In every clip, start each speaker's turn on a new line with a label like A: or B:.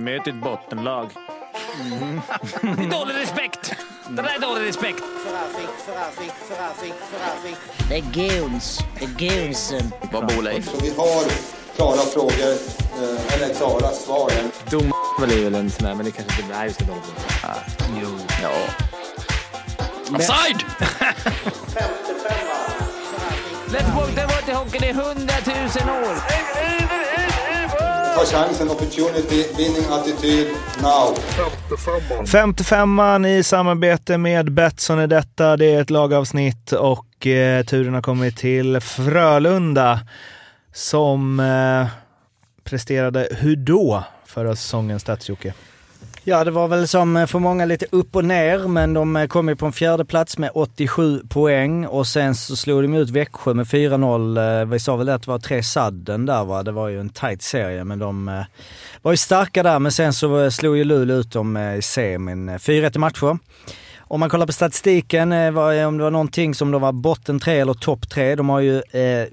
A: Vi möter ett bottenlag. Mm. Det är dålig respekt! Det där är dålig respekt.
B: Det är goons. Det är goonsen.
A: Vad bor Leif?
C: Så vi har klara frågor, eh, eller klara svar.
A: Dom är väl en sån där, men det kanske inte... Nej, vi ska dåligt. Ah, jo. Ja. Offside! Lättbock, det var till hockeyn i hundratusen år.
C: Ta chansen, opportunity, winning attityd, now.
D: 55an i samarbete med Betsson är detta. Det är ett lagavsnitt och eh, turen har kommit till Frölunda som eh, presterade hur då förra säsongen, Stats-Jocke?
E: Ja, det var väl som eh, för många lite upp och ner, men de eh, kom ju på en fjärde plats med 87 poäng och sen så slog de ut Växjö med 4-0. Eh, vi sa väl att det var tre sadden där va? Det var ju en tight serie, men de var ju starka där. Men sen så slog ju Luleå ut dem i semin. 4-1 i matcher. Om man kollar på statistiken, eh, om det var någonting som de var botten tre eller topp tre. De har ju eh,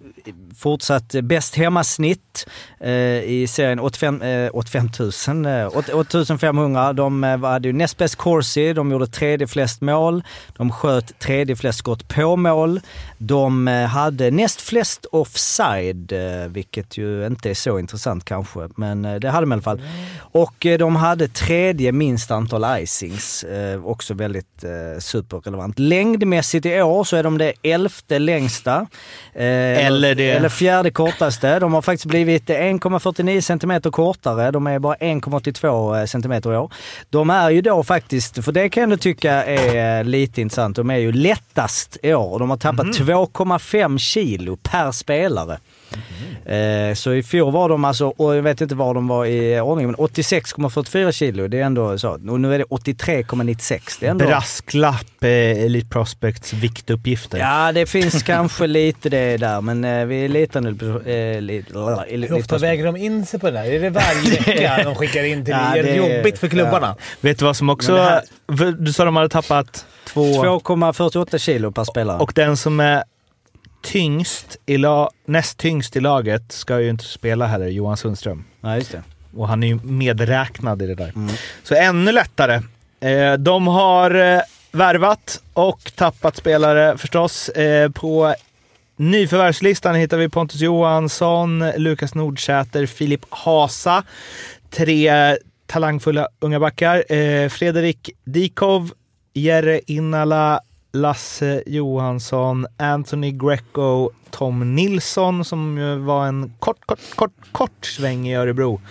E: fortsatt bäst hemmasnitt eh, i serien 85, eh, 85 000, eh, 8500. De eh, hade ju näst bäst corsi, de gjorde tredje flest mål. De sköt tredje flest skott på mål. De eh, hade näst flest offside, vilket ju inte är så intressant kanske, men det hade de i alla fall. Och eh, de hade tredje minst antal icings, också väldigt eh, superrelevant. Längdmässigt i år så är de det elfte längsta. Eh,
D: Eller det-
E: Eller fjärde kortaste. De har faktiskt blivit 1,49 cm kortare. De är bara 1,82 cm i år. De är ju då faktiskt, för det kan jag tycka är eh, lite intressant, de är ju lättast i år. De har tappat 2,5 kilo per spelare. Eh, Så i fjol var de alltså, och jag vet inte var de var i ordningen, men 86,44 kilo. Det är ändå så. Och nu är det 83,96. Det är ändå...
D: Brasklapp, eh, Elite Prospects viktuppgifter.
E: Ja, det finns kanske lite det där, men eh, vi litar nu på... Eh, lite,
F: Hur ofta väger de in sig på det där? Är det varje vecka de skickar in till
E: Ja,
F: Är det jobbigt för klubbarna?
D: Vet du vad som också...
E: Här-
D: Du sa de hade tappat två...
E: 2,48 kilo per spelare.
D: Och den som är tyngst i la, näst tyngst i laget ska ju inte spela heller, Johan Sundström.
E: ja, just det.
D: Och han är ju medräknad i det där. Så ännu lättare. Eh, de har eh, värvat och tappat spelare förstås. Eh, på nyförvärvslistan hittar vi Pontus Johansson, Lukas Nordsäter, Filip Hasa. Tre talangfulla unga backar. Fredrik Dikov, Jerry Innala, Lasse Johansson, Anthony Greco, Tom Nilsson som ju var en kort, kort, kort, kort sväng i Örebro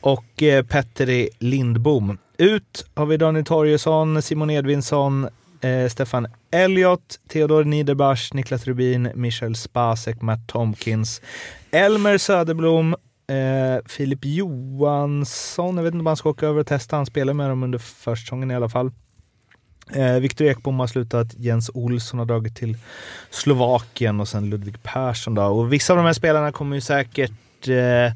D: och eh, Petteri Lindbom. Ut har vi Daniel Torjesson, Simon Edvinsson, eh, Stefan Elliot, Theodor Niederbach, Niklas Rubin, Michel Spasek, Matt Tomkins, Elmer Söderblom, eh, Filip Johansson. Jag vet inte om han ska åka över och testa. Han spelade med dem under försäsongen i alla fall. Eh, Viktor Ekbom har slutat, Jens Olsson har dragit till Slovakien och sen Ludvig Persson. Då. Och vissa av de här spelarna kommer ju säkert eh,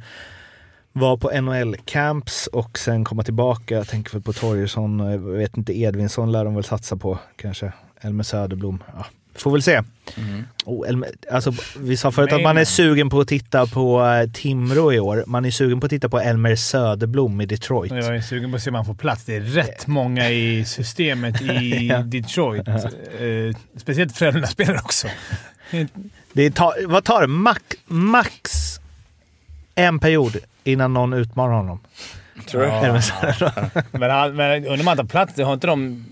D: vara på NHL-camps och sen komma tillbaka. Jag tänker väl på Torgersson, jag vet inte, Edvinsson lär de väl satsa på kanske. Elmer Söderblom. Ja, får väl se. Oh, Elmer, alltså, vi sa förut att man är sugen på att titta på eh, Timrå i år. Man är sugen på att titta på Elmer Söderblom i Detroit.
F: Jag är sugen på att se om man får plats. Det är rätt många i systemet i
D: Ja.
F: Detroit. Eh, speciellt Frölunda-spelare också.
D: Det tar, vad tar det? Max, max en period innan någon utmanar honom.
A: Tror du?
D: Söderblom.
F: Men, han- men undrar om han tar plats. Har inte de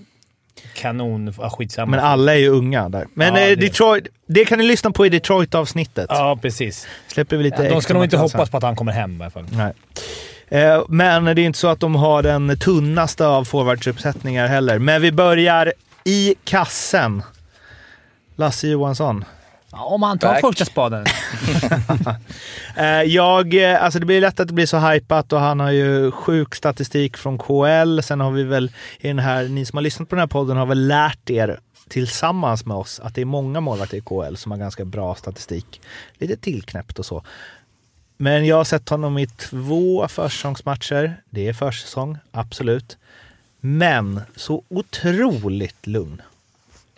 F: kanon... Ah, skitsamma.
D: Men alla är ju unga där. Men
F: Ja,
D: eh,
F: det-
D: Detroit, det kan ni lyssna på i Detroit-avsnittet.
F: Ja, precis.
D: Släpper vi lite
F: de ska nog inte hoppas på att han kommer hem i alla fall.
D: Nej. Eh, Men det är inte så att de har den tunnaste av forwardsuppsättningar heller. Men vi börjar i kassen. Lasse Johansson.
F: Om han tar
A: Back.
F: första spaden.
D: Eh, Jag, eh, alltså det blir lätt att det blir så hypat och han har ju sjuk statistik från KL. Sen har vi väl i den här, ni som har lyssnat på den här podden har väl lärt er tillsammans med oss att det är många målvakter i KL som har ganska bra statistik. Lite tillknäppt och så. Men jag har sett honom i två försäsongsmatcher. Det är försäsong, absolut. Men så otroligt lugn.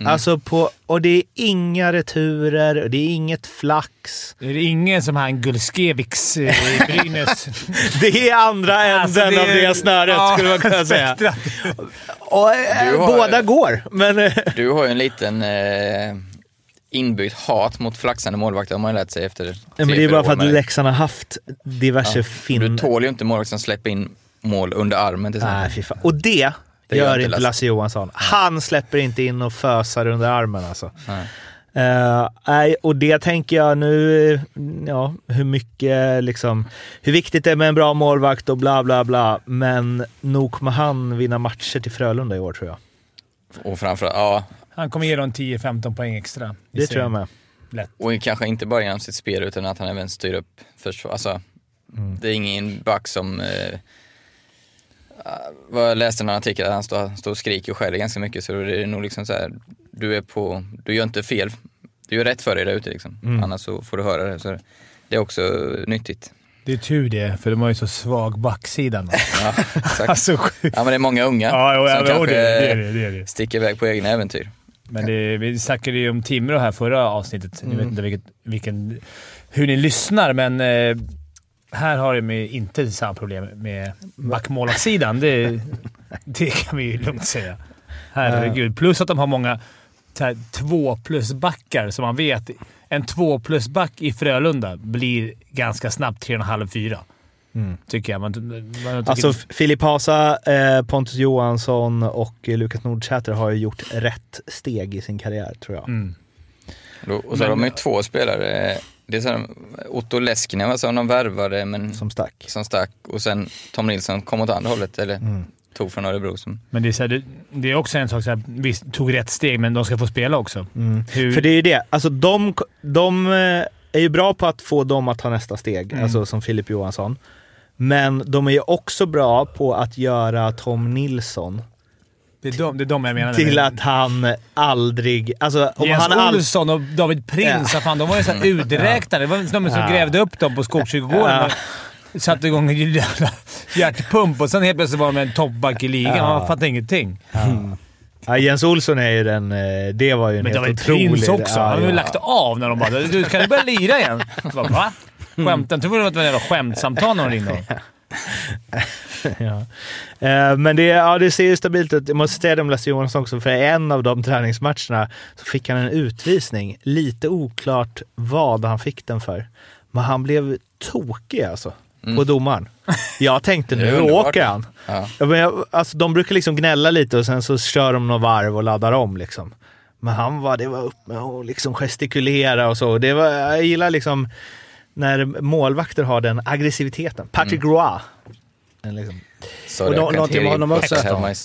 D: Alltså på, och det är inga returer, och det är inget flax.
F: Det är ingen som han Gulskeviks eh, i Brynäs.
D: Det är andra änden
F: Alltså, det är-
D: av det snöret,
F: Ja,
D: skulle man kunna säga. Och, eh,
G: Du har-
D: Båda går, men... eh,
G: Du har ju en liten eh, inbyggt hat mot flaxande målvakter har man ju lärt sig efter
D: Nej, men det är
G: tre,
D: bara för att. Leksand har haft diverse
G: Du
D: fin...
G: tål ju inte målvakter som släpper in mål under armen till exempel.
D: Nej, fy fan. Och det,
G: Det
D: gör
G: gör
D: inte Lasse,
G: Lasse.
D: Johansson. Han släpper inte in och fösar under armen alltså.
G: Nej.
D: Nej, och det tänker jag nu, eh, ja, hur mycket liksom, hur viktigt det är med en bra målvakt och bla bla bla. Men nog kommer han vinna matcher till Frölunda i år tror jag.
G: Och framförallt, ja,
F: Han kommer ge dem 10-15 poäng extra.
D: Det tror jag
F: serien.
D: med.
F: Lätt.
G: och kanske inte bara genom sitt spel utan att han även styr upp försvar. Alltså,
D: Mm.
G: Det är ingen back som... Eh, jag läste en artikel där han står, står och skriker och skäller ganska mycket så det är nog liksom så här, du är på, du gör inte fel. Du gör rätt för dig där ute liksom.
D: Mm.
G: Annars så får du höra det. Så det är också nyttigt.
F: Det är tur det, för de har ju så svag backsida.
G: Ja, exakt.
F: alltså,
G: Ja men det är många unga
F: ja, jo, ja,
G: som
F: jo,
G: kanske
F: det, det, det, det
G: sticker iväg på egna äventyr.
F: Men det, vi snackade ju om Timrå här förra avsnittet. Jag vet inte vilket, vilken, hur ni lyssnar, men eh, här har de inte samma problem med backmålvaktssidan. Det, det kan vi ju lugnt säga. Herregud. Plus att de har många här, två plus-backar, så man vet. En två plus-back i Frölunda blir ganska snabbt tre och en halv, fyra. Tycker jag. Man, man tycker,
D: Alltså Filip Hasa, eh, Pontus Johansson och Lukas Nordsäter har ju gjort rätt steg i sin karriär tror jag.
F: mm.
G: Och så har de ju två spelare. Det är så här, Otto Leskinen som de värvade men
D: Som stack.
G: som stack och sen Tom Nilsson kom åt andra hållet eller
D: Mm.
G: tog från Örebro. Som,
F: Men det är, så här, det, det är också en sak, så här, visst, tog rätt steg, men de ska få spela också.
D: Mm.
F: Hur,
D: För det är ju det, alltså de, de eh, är ju bra på att få dem att ta nästa steg,
F: Mm.
D: alltså som Filip Johansson. Men de är ju också bra på att göra Tom Nilsson
F: det, är de, det är de jag menar.
D: till att han aldrig... Alltså om
F: Jens
D: han
F: Olsson och David Prins,
D: Ja.
F: de var ju så här uträknade. Det var de som
D: Ja.
F: grävde upp dem på Skogskyrkogården
D: Ja.
F: satte igång en jävla hjärtpump och sen helt plötsligt var de en toppback i ligan.
D: Ja.
F: Man fattar ingenting.
D: ja, Jens Olsson är ju den... eh, Det var ju en
F: Men
D: helt otrolig...
F: Prins också.
D: ja,
F: Han har ju
D: ja.
F: lagt av när de bara “Du, kan du börja lira igen?” Jag bara, Va? Skämtar inte? Det var ett jävla skämtsamtal när de ringde.
D: ja. Eh, Men det, ja, det ser ju stabilt ut. Jag måste säga det om Lasse Johansson också, för en av de träningsmatcherna så fick han en utvisning. Lite oklart vad han fick den för. Men han blev tokig alltså, på domaren. Jag tänkte nu åker han.
G: ja.
D: Ja, men jag, alltså, de brukar liksom gnälla lite och sen så kör de några varv och laddar om. Liksom. Men han var, det var upp med och liksom gestikulera och så. Det var, jag gillar liksom när målvakter har den aggressiviteten. Patrick Roy. Liksom.
G: Så
E: Och
G: kan
E: någonting med honom också.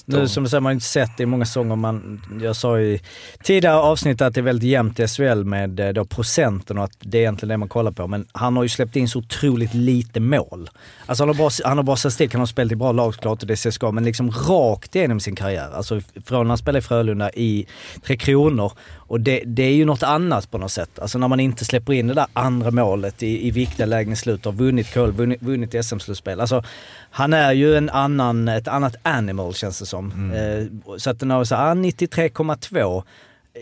E: Nu som du säger, man har inte sett det i många. Man, jag sa i tidigare avsnitt att det är väldigt jämnt i SHL med eh, då procenten och att det är egentligen det man kollar på. Men han har ju släppt in så otroligt lite mål. Alltså han har bra, han har bra statistik, han har spelat i bra lag såklart och det ska, men liksom rakt igenom sin karriär. Alltså från när han spelade i Frölunda i Tre Kronor. Och det, det är ju något annat på något sätt. Alltså när man inte släpper in det där andra målet i, i viktiga lägen i slutet, har vunnit KHL, vunnit, vunnit SM-slutspel. Alltså han är ju en annan, ett annat animal känns det som. Eh, så att den har så här, ah, 93,2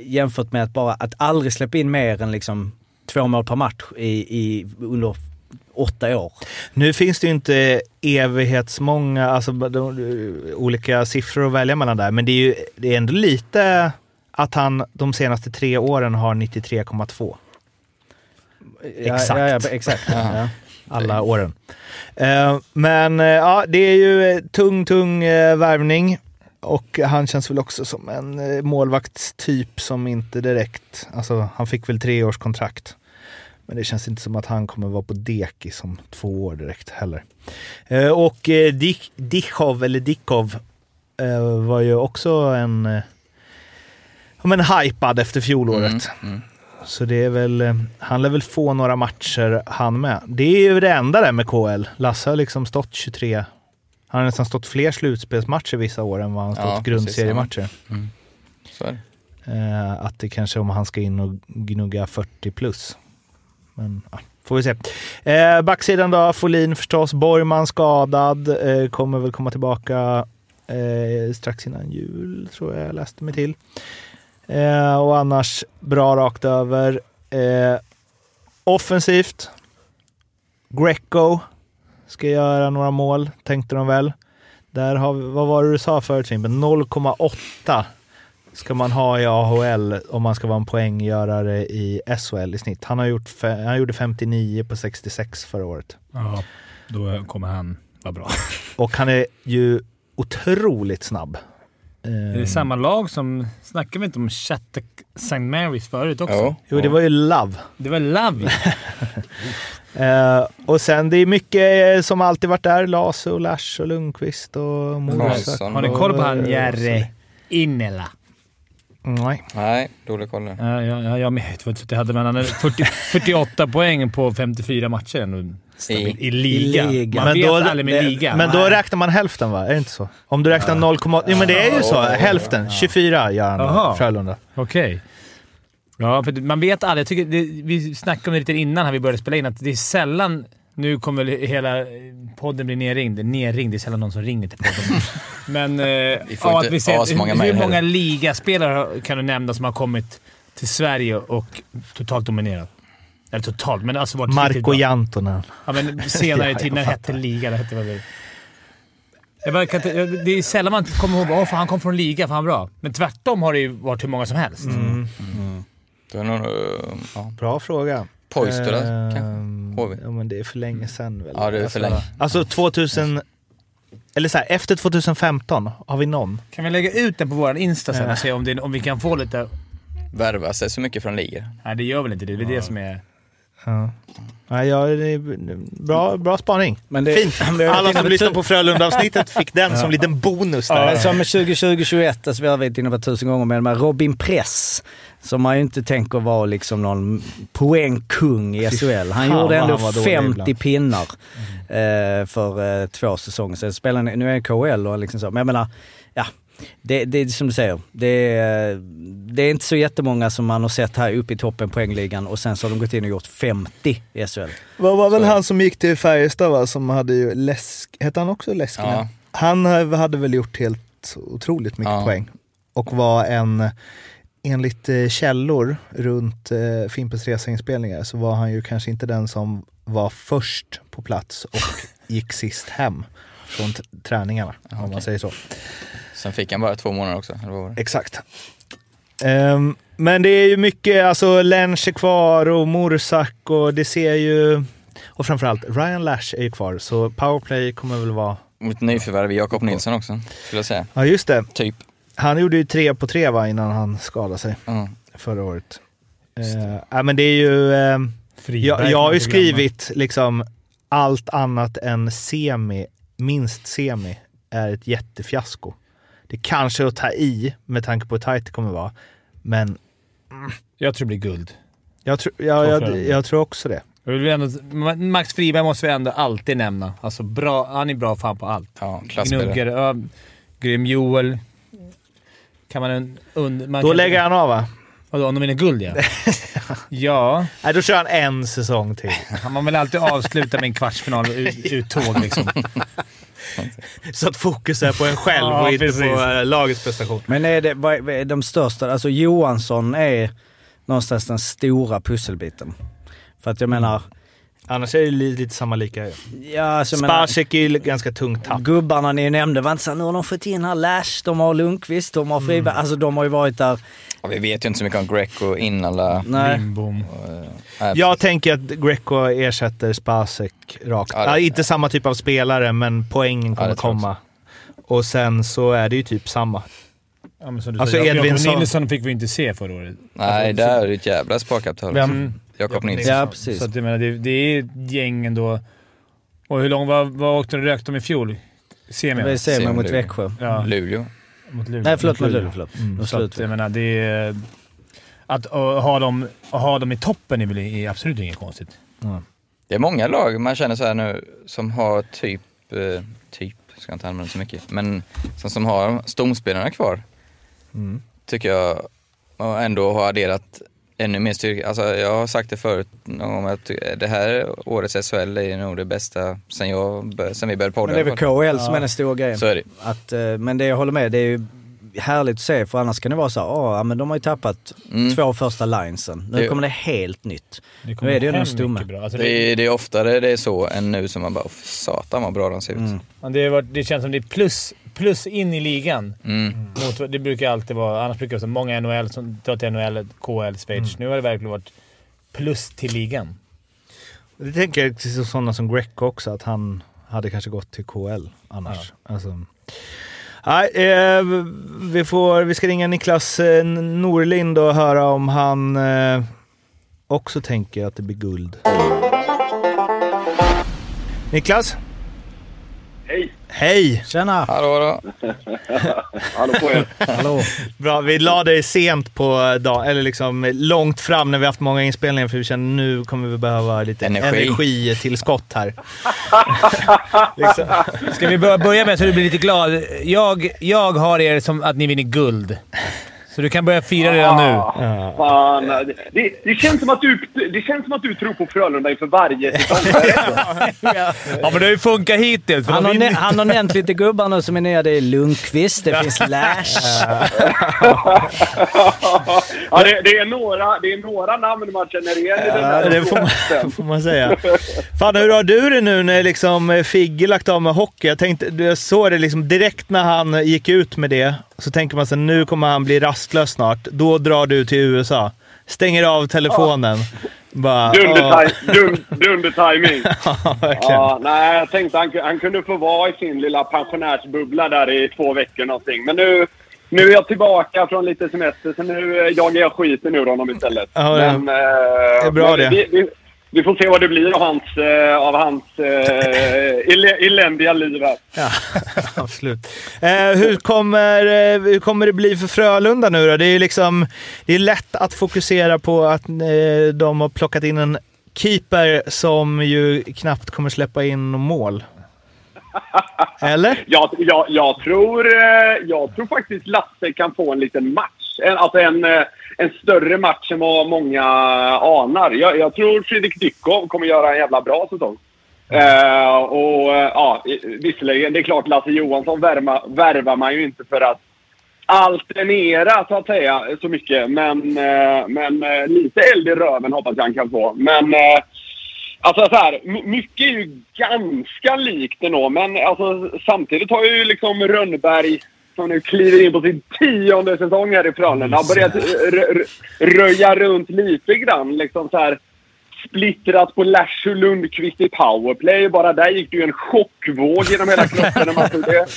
E: jämfört med att bara att aldrig släppa in mer än liksom två mål per match i, i, under åtta år.
D: Nu finns det ju inte evighetsmånga, alltså de, de, olika siffror att välja mellan där, men det är ju det är ändå lite att han de senaste tre åren har 93,2. Exakt.
E: Ja, ja, exakt. ja.
D: alla åren. Eh, men eh, ja, det är ju eh, tung, tung värvning. Och han känns väl också som en målvaktstyp som inte direkt... Alltså, han fick väl tre års kontrakt. Men det känns inte som att han kommer vara på deki som två år direkt heller. Och Dik- Dichov, eller Dikov, eh, var ju också en... Ja, men hypad efter fjolåret.
G: Mm, mm.
D: Så det är väl, eh, han lär väl få några matcher han med. Det är ju det enda där med KL. Lasse har liksom stått 23, han har nästan stått fler slutspelsmatcher vissa år än vad han
G: Ja,
D: stått
G: precis,
D: grundseriematcher.
G: Det.
D: Eh, att det kanske om han ska in och gnugga 40 plus. Men ja, får vi se. Eh, backsidan då, Folin förstås. Borgman skadad, eh, kommer väl komma tillbaka eh, strax innan jul tror jag jag läste mig till. Eh, och annars bra rakt över. Eh, offensivt. Greco ska göra några mål, tänkte de väl. Där har vi, vad var det du sa förut Fimpen? 0,8 ska man ha i AHL om man ska vara en poänggörare i SHL i snitt. Han, har gjort, han gjorde 59 på 66 förra året.
F: Ja, då kommer han vara bra.
D: Och han är ju otroligt snabb. Eh,
F: Det är samma lag som... Snackade vi inte om Shattuck St. Marys förut också?
G: Jo.
D: Jo, det var ju Love.
F: Det var Love
D: Eh, och sen det är mycket eh, som alltid varit där. Lasse och Lash och Lundqvist och Morsak.
G: Karlsson.
F: Har ni koll på han
D: och-
F: Jerry Innela?
D: Nej.
G: Nej, dålig koll där.
F: Ja, ja, ja, jag inte jag hade, men han hade 40, 48 poäng på 54 matcher ändå. Stabil.
G: I-
F: I liga.
E: i liga.
F: Man vet
D: då,
F: aldrig med
D: det-
F: liga.
D: men då räknar man hälften va? Är det inte så? Om du räknar 0,8... Jo men det är ju så. Hälften. 24 gör han då,
F: Jaha.
D: Frölunda.
F: Okej. Ja, för man vet aldrig. Jag tycker det, vi snackade om det lite innan här vi började spela in, att det är sällan... Nu kommer hela podden bli nerringd. Nerringd, det är sällan någon som ringer till podden. Men... Eh,
G: får
F: ja,
G: inte
F: att vi säger att,
G: asmånga
F: hur, hur många ligaspelare kan du nämna som har kommit till Sverige och totalt dominerat? Eller totalt, men alltså riktigt
D: Marco. Jantonen.
F: Ja, men senare i
D: Ja,
F: tid när hette liga. Det, hette väl det. Jag bara, kan det är sällan man kommer ihåg att han kom från liga för han var bra. Men tvärtom har det ju varit hur många som helst.
G: Det är nog... eh, Ja.
D: Bra fråga.
G: Poistola,
D: Eh,
G: kanske? HV?
D: Ja men det är för länge sedan väl?
G: Ja, det är för länge.
D: Alltså 2000... Eller så här, efter 2015, har vi någon?
F: Kan vi lägga ut den på vår Insta sen och se om, det, om vi kan få lite...
G: Värva sig så mycket från ligor.
F: Nej, det gör väl inte det. Det är det som är...
D: Ja. Nej, ja, det är bra, bra spaning.
E: Men det,
D: Fint!
E: varit
D: Alla som lyssnar på Frölunda-avsnittet fick den som liten bonus där.
E: Men som 2020-21, alltså vi har varit inne på tusen gånger, men med Robin Press, som man ju inte tänker vara liksom någon poängkung i SHL. Han gjorde ändå
D: han var dålig
E: 50
D: ibland.
E: pinnar eh, för eh, två säsonger sedan. Nu är det KHL och liksom så, men jag menar, ja. Det, det är som du säger, det är, det är inte så jättemånga som man har sett här uppe i toppen poängligan och sen så har de gått in och gjort 50 i SHL.
D: Vad var väl han som gick till Färjestad va? Som hade ju läsk... Hette han också Leskinen?
G: Ja.
D: Han hade väl gjort helt otroligt mycket
G: Ja.
D: poäng. Och var en, enligt eh, källor runt eh, Fimpens Resa-inspelningar så var han ju kanske inte den som var först på plats och gick sist hem från träningarna, om man säger så.
G: Sen fick han bara två månader också. Eller vad var det?
D: Exakt. Ehm, men det är ju mycket, alltså Lench är kvar och Morsak och det ser ju... Och framförallt, Ryan Lash är ju kvar, så powerplay kommer väl vara...
G: Mot nyförvärv Jakob Nilsson också, skulle jag säga.
D: Ja, just det.
G: Typ.
D: Han gjorde ju tre på tre va, innan han skadade sig
G: Ja.
D: förra året. Uh, ja, men det är ju... ehm, jag, jag har ju skrivit liksom allt annat än semi, minst semi, är ett jättefiasko. Det kanske är att ta i med tanke på hur tajt det kommer vara, men
F: Jag tror det blir guld.
D: Jag, tror- ja, jag, jag tror också det.
F: Ändå, Max Friberg måste vi ändå alltid nämna. Alltså bra, han är bra fan på allt.
G: Ja,
F: ja, grym Joel. Kan man... en- Und, man
D: Då
F: kan,
D: lägger han av va?
F: Vadå, om de vinner guld ja. ja,
D: Nej, då kör han en säsong till.
F: man vill alltid avsluta med en kvartsfinal ut- uttåg liksom.
D: Så att fokus är på en själv
F: Ja,
D: och inte
F: precis.
D: på eh, lagets prestation.
E: Men är det vad vad är de största, alltså Johansson är någonstans den stora pusselbiten. För att jag menar,
D: Annars är det li- lite samma lika ju.
E: ja alltså
D: Spacek är ju ganska tungt tapp.
E: Gubbarna ni nämnde var inte såhär, nu har de fått in här Lash, de har Lundqvist, de har Friberg. Alltså de har ju varit där.
G: Ja, vi vet ju inte så mycket om Greco, Innala.
E: Nej.
F: Lindbom.
G: Nej,
D: Jag tänker att Greco ersätter Spacek rakt.
G: Ja, det-
D: Ja, inte samma typ av spelare, men poängen kommer
G: jag
D: komma. Och sen så är det ju typ samma.
F: Ja, men som du
D: Alltså,
F: säger,
D: Edvinsson-
F: Nilsson fick vi inte se förra året.
G: Nej,
F: Alltså,
G: där är det ett jävla sparkapital.
F: Vem?
G: Jakob Nilsson.
E: Ja, precis.
F: Så att jag menar, det, det är ett gäng ändå. Och hur långt vad, vad åkte du rökt om i fjol? Semi?
E: Ser
G: Ser
E: mot. Växjö.
F: Ja,
G: Luleå.
F: mot Luleå.
E: Nej förlåt,
F: Mot
E: Luleå. Förlåt.
D: Mm.
E: De
F: Så att,
E: slut.
F: jag menar, det är... Att ha, dem, att ha dem i toppen är väl är absolut inget konstigt.
G: Det är många lag man känner så här nu som har typ, eh, typ, ska inte använda så mycket, men som, som har stomspelarna kvar.
D: Mm.
G: Tycker jag och ändå har adderat ännu mer styrka. Alltså jag har sagt det förut någon gång att det här årets SHL är nog det bästa sen, jag, sen vi började podda.
E: Men det är väl. KHL som är den stora grejen.
G: Så är det.
E: Att, eh, men det jag håller med, det är ju härligt att se för annars kan det vara så här, "Åh, ja, men de har ju tappat
G: Mm.
E: två första linesen. Nu
G: Det-
E: kommer det helt nytt.
F: Det
E: Nu är det ju en stomme.
F: bra. Alltså
G: Det
F: det,
G: är, det är oftare det är så än nu som man bara, "Åh, satan vad bra de ser ut.
E: Mm.
F: det, varit, det känns som det är plus, plus in i ligan.
G: Mm.
F: Mot, det brukar alltid vara... Annars brukar det vara många NHL som drar till NHL, KL, Schweiz. Nu har det verkligen varit plus till ligan.
D: Det tänker jag till sådana som Greco också, att han hade kanske gått till KL annars. Alltså. Nej, eh, vi, får, vi ska ringa Niklas eh, Norlind och höra om han eh, också tänker att det blir guld. Niklas?
H: Hej!
D: Hej!
E: Tjena!
G: Hallå då.
H: Hallå på er!
E: Hallå!
D: Bra, vi la dig sent på dagen, eller liksom långt fram när vi haft många inspelningar för vi känner nu kommer vi behöva lite
G: Energi.
D: energitillskott här. liksom.
F: Ska vi börja, börja med så du blir lite glad? Jag, jag har er som att ni vinner guld. Så du kan börja fira redan nu.
D: Ja.
H: Fan, det, det, känns som att du, det känns som att du tror på Frölunda inför varje säsong.
F: Ja, men det har ju funkat hittills.
E: Han har, han har nämnt lite gubbar nu som är nya. Det är Lundqvist, det finns Lash.
H: ja, det, det, är några, det är några namn man känner igen i den
D: Ja,
H: här
D: det får man, får man säga. Fan, hur har du det nu när liksom Figge lagt av med hockey? Jag, tänkte, jag såg det liksom direkt när han gick ut med det. Så tänker man sig nu kommer han bli rastlös snart. Då drar du till USA. Stänger av telefonen. Bara, åh.
H: Dundertaj- dun- Dundertajming.
D: Ja.
H: Ja, nej, jag tänkte han, han kunde få vara i sin lilla pensionärsbubbla där i två veckor någonting. Men nu, nu är jag tillbaka från lite semester, så nu eh, jagar jag skiten ur honom istället.
D: Ja,
H: men, eh,
D: det är bra
H: men
D: det.
H: Vi, vi, vi får se vad det blir av hans, eh, av hans eh, eländiga liv här.
D: Ja, absolut. Eh, hur, kommer, eh, hur kommer det bli för Frölunda nu då? Det är liksom, det är lätt att fokusera på att eh, de har plockat in en keeper som ju knappt kommer släppa in mål. Eller?
H: Jag, jag, jag, tror, eh, jag tror faktiskt Lasse kan få en liten match. En, alltså en, eh, en större match än vad många anar. Jag, jag tror Fredrik Dykov kommer göra en jävla bra säsong. Uh, och uh, ja, visserligen, det är klart Lasse Johansson värma, värvar man ju inte för att alternera så att säga så mycket. Men, uh, men lite eld i röven hoppas jag han kan få. Men Alltså så här, mycket är ju ganska likt ändå, men alltså, samtidigt har ju liksom Rönnberg, som nu kliver in på sin tionde säsong här i Frölunda, har börjat rö- rö- röja runt lite grann. Liksom så här, splittrat på Lash och Lundqvist i powerplay. Bara där gick det ju en chockvåg genom hela kroppen när man såg det.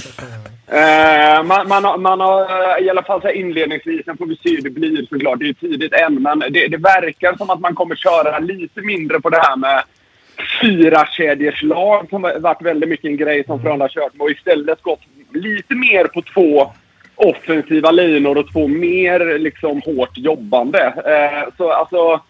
H: Eh, man, man, har, man har eh, i alla fall så här inledningsvis, sen får vi se hur det blir såklart, det är ju tidigt än, men det, det verkar som att man kommer köra lite mindre på det här med fyra kedjors lag som varit väldigt mycket en grej som Frölunda har kört med och istället gått lite mer på två offensiva linor och två mer liksom hårt jobbande. Eh, så alltså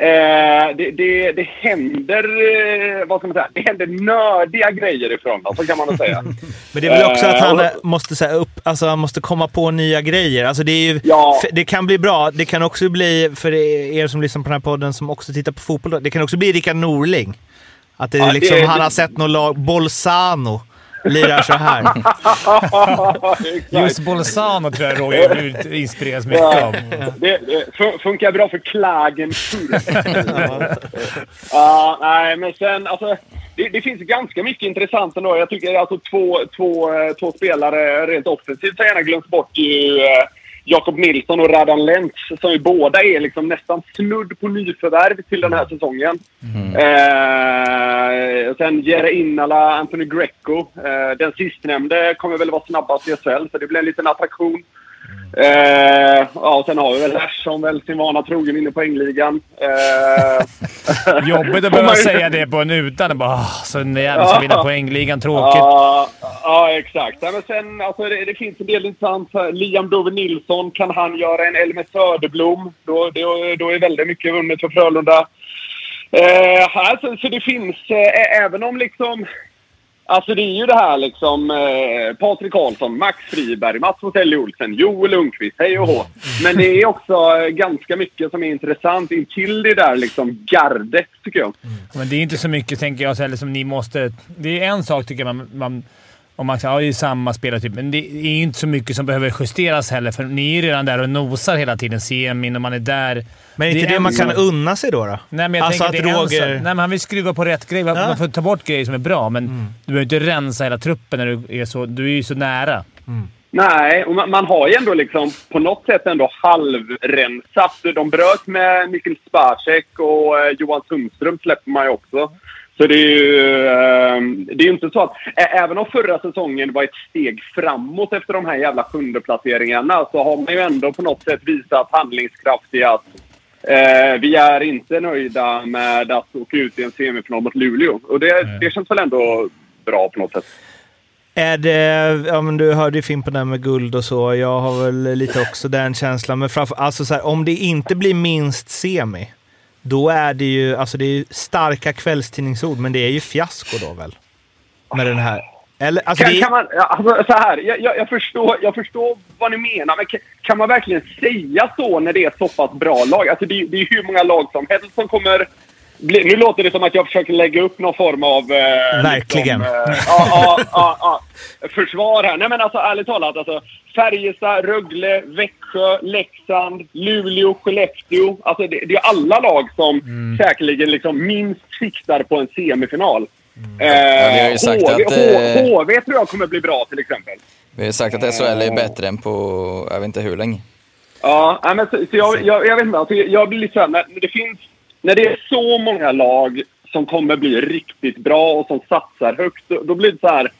H: Eh, det, det, det händer, eh, vad ska man säga, det händer nördiga grejer i Frölunda, så kan man säga.
D: Men det är väl också att han
H: Eh,
D: eh, måste, så upp, alltså, han måste komma på nya grejer. Alltså, det, ju,
H: Ja.
D: det kan bli bra. Det kan också bli, för er som lyssnar på den här podden som också tittar på fotboll, det kan också bli Rickard Norling. Att det, är
H: Ja,
D: liksom, han har sett något lag, Bolzano, lirar så här.
F: Just Bolzano tror jag Roger inspireras mycket av.
H: Det, det fun- funkar bra för Klagen. Ja, nej, men sen alltså. Det, det finns ganska mycket intressant ändå. Jag tycker alltså två, två, eh, två spelare rent offensivt har gärna glömts bort. Ju, eh, Jakob Nilsson och Radan Lentz som ju båda är liksom nästan snudd på nyförvärv till den här säsongen. Eh, sen Jere Innala, Anthony Greco. Eh, den sistnämnde kommer väl vara snabbast i SHL, så det blir en liten attraktion. Eh, ja, och sen har vi väl Larsson väl sin vana trogen inne på Engligan. Eh,
F: Jobbigt att behöva säga det på en utan. Bara, "Ah, så en jävel ska vinna poängligan. Tråkigt.
H: Ja, ja, exakt. Ja, men sen, alltså, det, det finns en del intressant. Liam Dove Nilsson, kan han göra en Elmer Söderblom? Då, då, då är väldigt mycket vunnet för Frölunda. Eh, här, så, så det finns, eh, även om liksom... Alltså det är ju det här liksom eh, Patrik Karlsson, Max Friberg, Mats Moselli Olsen, Joel Lundqvist, hej och hå. Men det är också eh, ganska mycket som är intressant intill det där liksom gardet tycker jag. Mm.
F: Men det är inte så mycket, tänker jag, heller som liksom, ni måste... Det är en sak, tycker jag, man, man och man säger ja, det är samma spelartyp, men det är ju inte så mycket som behöver justeras heller, för ni är ju redan där och nosar hela tiden. Semin och man är där.
D: Men är inte
F: är
D: det,
F: en
D: man kan unna sig då? då?
F: Nej, men jag
D: Alltså
F: tänker
D: att
F: det
D: Roger-
F: sak- Nej, men han vill skruva på rätt grej. Man
D: Ja.
F: man får ta bort grejer som är bra, men du behöver inte rensa hela truppen när du är så... Du är ju så nära.
H: Nej, och man, man har ju ändå liksom på något sätt ändå halvrensat. De bröt med Mikkel Spacek och eh, Johan Sundström släpper man ju också. Så det är ju eh, det är inte så att... Även om förra säsongen var ett steg framåt efter de här jävla sjundeplaceringarna så har man ju ändå på något sätt visat handlingskraft i att eh, vi är inte nöjda med att åka ut i en semifinal mot Luleå. Och det, det känns väl ändå bra på något sätt.
D: Är det, ja men du hörde ju Fimpen där med guld och så. Jag har väl lite också den känslan. Men framför, alltså så här, om det inte blir minst semi, då är det ju, alltså det är starka kvällstidningsord, men det är ju fiasko då väl? Med den här. Eller, alltså
H: Kan,
D: det
H: kan man, alltså, så här, jag, jag, jag, förstår, jag förstår vad ni menar, men kan, kan man verkligen säga så när det är ett så pass bra lag? Alltså, det, är- det är hur många lag som helst som kommer... Nu låter det som att jag försöker lägga upp någon form av... Eh,
D: Verkligen.
H: Liksom, eh, ja, ja, ja, försvar här. Nej, men alltså ärligt talat. Alltså, Färjestad, Rögle, Växjö, Leksand, Luleå, Skellefteå. Alltså, det, det är alla lag som säkerligen liksom minst siktar på en semifinal. Eh,
G: Ja, sagt
H: HV,
G: att, eh,
H: HV tror jag kommer bli bra till exempel.
G: Vi har sagt att SHL är bättre än på, jag vet inte hur länge.
H: Ja, men så, så jag, jag, jag vet inte. Alltså, jag blir lite såhär, det finns... När det är så många lag som kommer bli riktigt bra och som satsar högt, då, då blir det så här.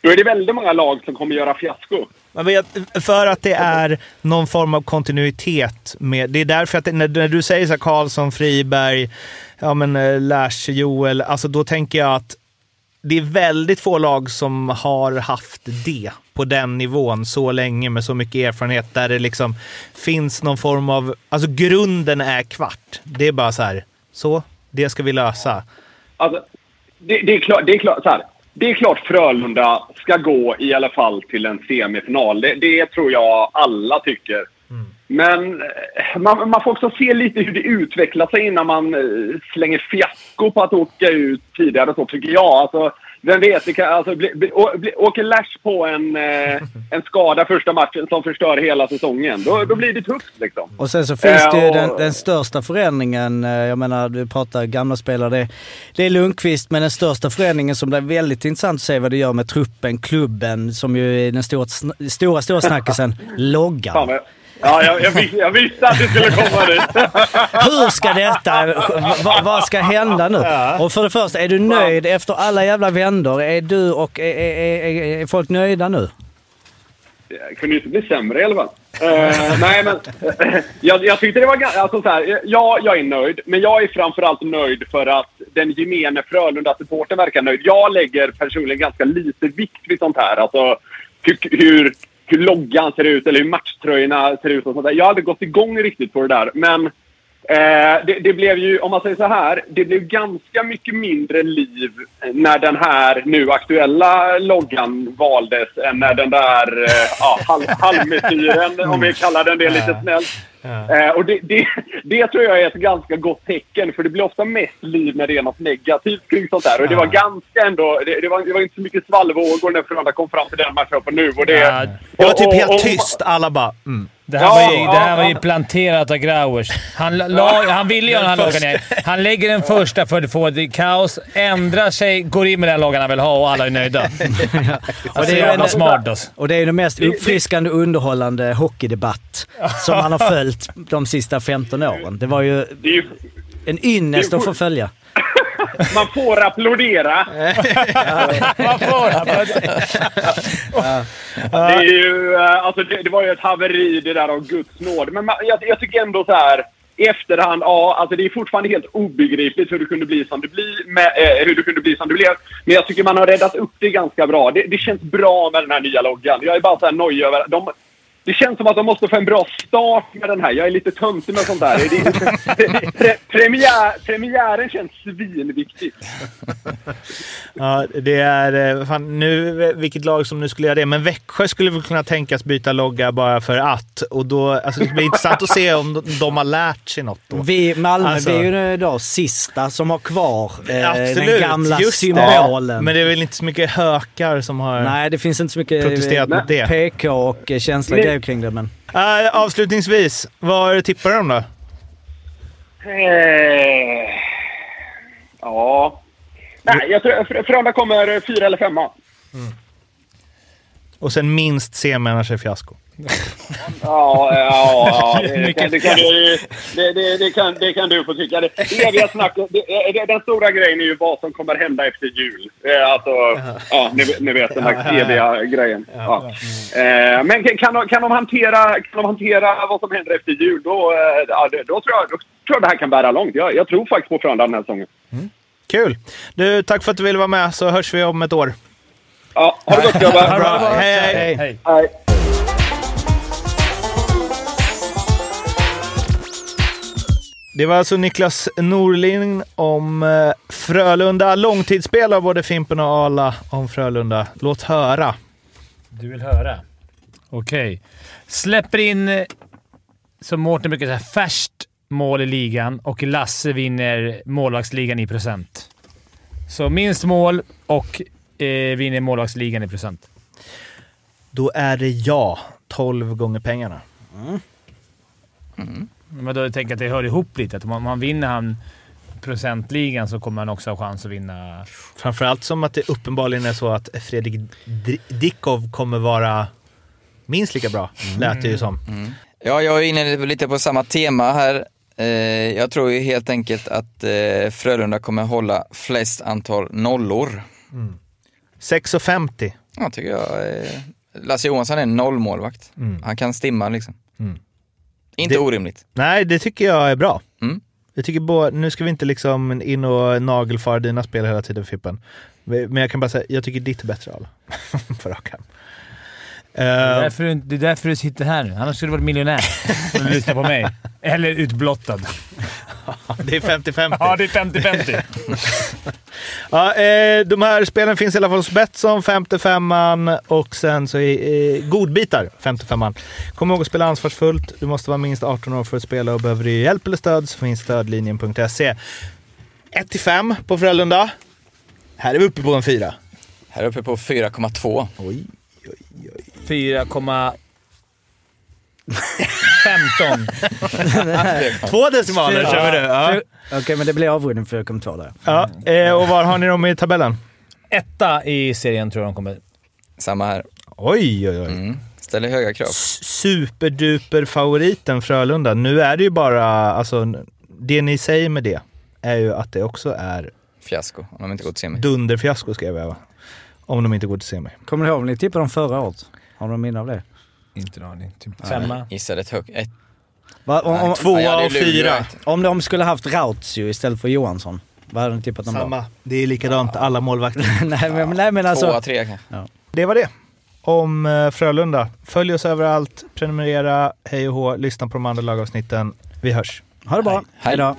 H: Då är det väldigt många lag som kommer göra fiasko.
D: Man vet, för att det är någon form av kontinuitet. Med, det är därför att det, när, när du säger så här Karlsson, Friberg, ja men eh, Lash, Joel, alltså då tänker jag att det är väldigt få lag som har haft det på den nivån så länge med så mycket erfarenhet där det liksom finns någon form av, alltså grunden är kvart. Det är bara så här, så, det ska vi lösa.
H: Alltså, det, det, är klart, det, är klart, så här, det är klart Frölunda ska gå i alla fall till en semifinal. Det, det tror jag alla tycker. Men eh, man, man får också se lite hur det utvecklar sig innan man eh, slänger fiasko på att åka ut tidigare. Så tycker jag. Alltså, vem vet, det kan, alltså, bli, bli, å, bli, åker Lash på en, eh, en skada första matchen som förstör hela säsongen, då, då blir det tufft liksom.
E: Och sen så finns det ju
H: och-
E: den, den största förändringen, eh, jag menar du pratar gamla spelare, det, det är Lundqvist, men den största förändringen som blir väldigt intressant att se vad det gör med truppen, klubben, som ju är den stora, stora, stora snackisen, loggan.
H: Ja, jag, jag, visste, jag visste att det skulle komma dit.
E: Hur ska detta, vad, vad ska hända nu? Och för det första, är du nöjd efter alla jävla vändor? Är du och, är, är, är, är folk nöjda nu?
H: Det kunde ju inte bli sämre i alla fall. Eh, nej, men eh, jag, jag tyckte det var ganska... Alltså, så här, ja, jag är nöjd. Men jag är framförallt nöjd för att den gemene Frölunda-supporten verkar nöjd. Jag lägger personligen ganska lite vikt vid sånt här. Alltså hur, hur, loggan ser ut eller hur matchtröjorna ser ut och sånt där. Jag aldrig gått igång riktigt på det där. Men Eh, det, det blev ju, om man säger så här, det blev ganska mycket mindre liv när den här nu aktuella loggan valdes än när den där eh, ja, halv, halvmesyren, om vi kallar den det lite snällt. Eh, och det, det, det tror jag är ett ganska gott tecken, för det blir ofta mest liv när det är något negativt kring sånt där. Och det var ganska ändå, det, det, var, det var inte så mycket svallvågor när Frölunda kom fram till den matchen nu. Och det,
F: Ja,
D: Det var typ
H: och- och-
D: helt
H: och-
D: tyst. Alla bara mm.
F: Det här,
H: Ja,
F: var, ju,
H: ja,
F: det här var ju
H: ja.
F: planterat av Grauers. Han, la, han ville göra den här loggan igen. Han lägger den första för att få det kaos, ändrar sig, går in med den loggan han vill ha och alla är nöjda. Och det är jävla smart alltså.
E: Och det är ju den mest uppfriskande och underhållande hockeydebatt som man har följt de sista 15 åren. Det var ju
H: det ju
E: en ynnest att få följa.
H: man får applådera.
F: Man får
H: Det, är ju, eh, alltså det, det var ju ett haveri det där av Guds nåd. Men man, jag, jag tycker ändå så här i efterhand, ja, alltså det är fortfarande helt obegripligt hur det kunde bli som det, bli med, eh, hur det kunde bli som det blev. Men jag tycker man har räddat upp det ganska bra. Det, det känns bra med den här nya loggan. Jag är bara så här nojig över... De, det känns som att de måste få en bra start med den här. Jag är lite töntig med sånt där. Det, det, pre, premiär, premiären känns svinviktigt.
D: Ja, det är... eh, Fan, nu, vilket lag som nu skulle göra det, men Växjö skulle väl kunna tänkas byta logga bara för att. Och då, alltså, det blir intressant att se om de, de har lärt sig något då.
E: Vi, Malmö,
D: Alltså-
E: vi är ju då sista som har kvar eh,
D: Absolut,
E: den gamla
D: just det.
E: symbolen.
D: Men det är väl inte så mycket hökar som har
E: Nej, det finns inte så mycket
D: protesterat
E: eh,
D: mot det.
E: PK och eh, känsliga Grejer kring det. Men
D: Äh, avslutningsvis, var tippar du dem då?
H: Eh, ja. Nej, jag tror Fr- Frölunda kommer fyra eller femma.
D: Och sen minst semi, annars är fiasko.
H: Ja, ja, ja. Det, kan, det, kan, du- det, det, kan, det kan du få tycka. Det, det eviga snacket, det, det, den stora grejen är ju vad som kommer hända efter jul. Alltså, ja, ni, ni vet den här eviga grejen. Ja. Eh, Men kan, kan, de, hantera, kan de hantera vad som händer efter jul, då, eh, ja, då, tror, jag, då tror jag det här kan bära långt. Jag, jag tror faktiskt på Frölunda den här säsongen.
D: Kul! Du, tack för att du ville vara med, så hörs vi om ett år.
H: Ja, ha det gott grabbar!
D: Bra. Hej, hej.
F: Hej.
H: Hej.
D: Det var alltså Niklas Norlin om eh, Frölunda. Långtidsspelare både Fimpen och Ala om Frölunda. Låt höra.
F: Du vill höra? Okej. Släpper in, eh, som Mårten brukar säga, färskt mål i ligan och Lasse vinner målvaktsligan i procent. Så minst mål och eh, vinner målvaktsligan i procent.
D: Då är det jag. 12 gånger pengarna.
F: Men då tänker jag att det hör ihop lite. Att om man, man vinner han procentligan så kommer han också ha chans att vinna.
D: Framförallt som att det uppenbarligen är så att Fredrik Dickov kommer vara minst lika bra, lät det ju som.
G: Ja, jag är inne lite på samma tema här. Eh, Jag tror ju helt enkelt att eh, Frölunda kommer hålla flest antal nollor.
D: 6,50.
G: Ja, tycker jag. eh, Lasse Johansson är en nollmålvakt.
D: Mm.
G: Han kan stimma liksom.
D: Mm.
G: Inte
D: Det-
G: orimligt.
D: Nej, det tycker jag är bra.
G: Mm.
D: Jag tycker bo, nu ska vi inte liksom in och nagelfara dina spel hela tiden Fippen. Men jag kan bara säga, jag tycker ditt är bättre Ala. På rak arm.
F: Det är, därför du, det är därför du sitter här nu. Annars skulle du varit miljonär om du lyssnar på mig. Eller utblottad.
D: det är 50-50.
F: Ja, det är 50-50.
D: Ja, eh, de här spelen finns i alla fall hos Betsson, 55an och sen så är eh, godbitar, 55an. Kom ihåg att spela ansvarsfullt. Du måste vara minst 18 år för att spela och behöver du hjälp eller stöd så finns stödlinjen.se. 1-5 på Frölunda. Här är vi uppe på en 4.
G: Här uppe på 4,2.
D: Oj.
F: 4,15.
D: Två decimaler kör vi nu. Ja.
E: Okej, men det blir avrundning 4,2 där.
D: Ja, eh, och var har ni dem i tabellen?
F: Etta i serien tror jag de kommer.
G: Samma här.
D: Oj, oj, oj.
G: Mm. Ställer höga krav.
D: Superduper favoriten Frölunda. Nu är det ju bara, alltså det ni säger med det är ju att det också är
G: Fiasko om de inte går till semi.
D: dunderfiasko skrev jag va? Om de inte går till semi.
E: Kommer ni ihåg när ni tippade dem förra året? Har du minne av det?
F: Inte en aning. Typ femma.
G: Gissade ett högt... Ett,
E: Va, om, om,
D: Tvåa
G: ja,
D: och fyra.
E: om de skulle haft Rautzio istället för Johansson, vad hade ni tippat dem?
D: Samma. Det är likadant alla målvakter.
E: nej, men, nej men alltså...
G: Tvåa, trea kanske.
D: Det var det om eh, Frölunda. Följ oss överallt, prenumerera, hej och hå, lyssna på de andra lagavsnitten. Vi hörs.
E: Ha det bra.
G: Hej.
E: Hej då.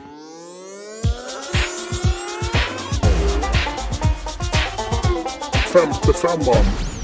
I: Femte femman.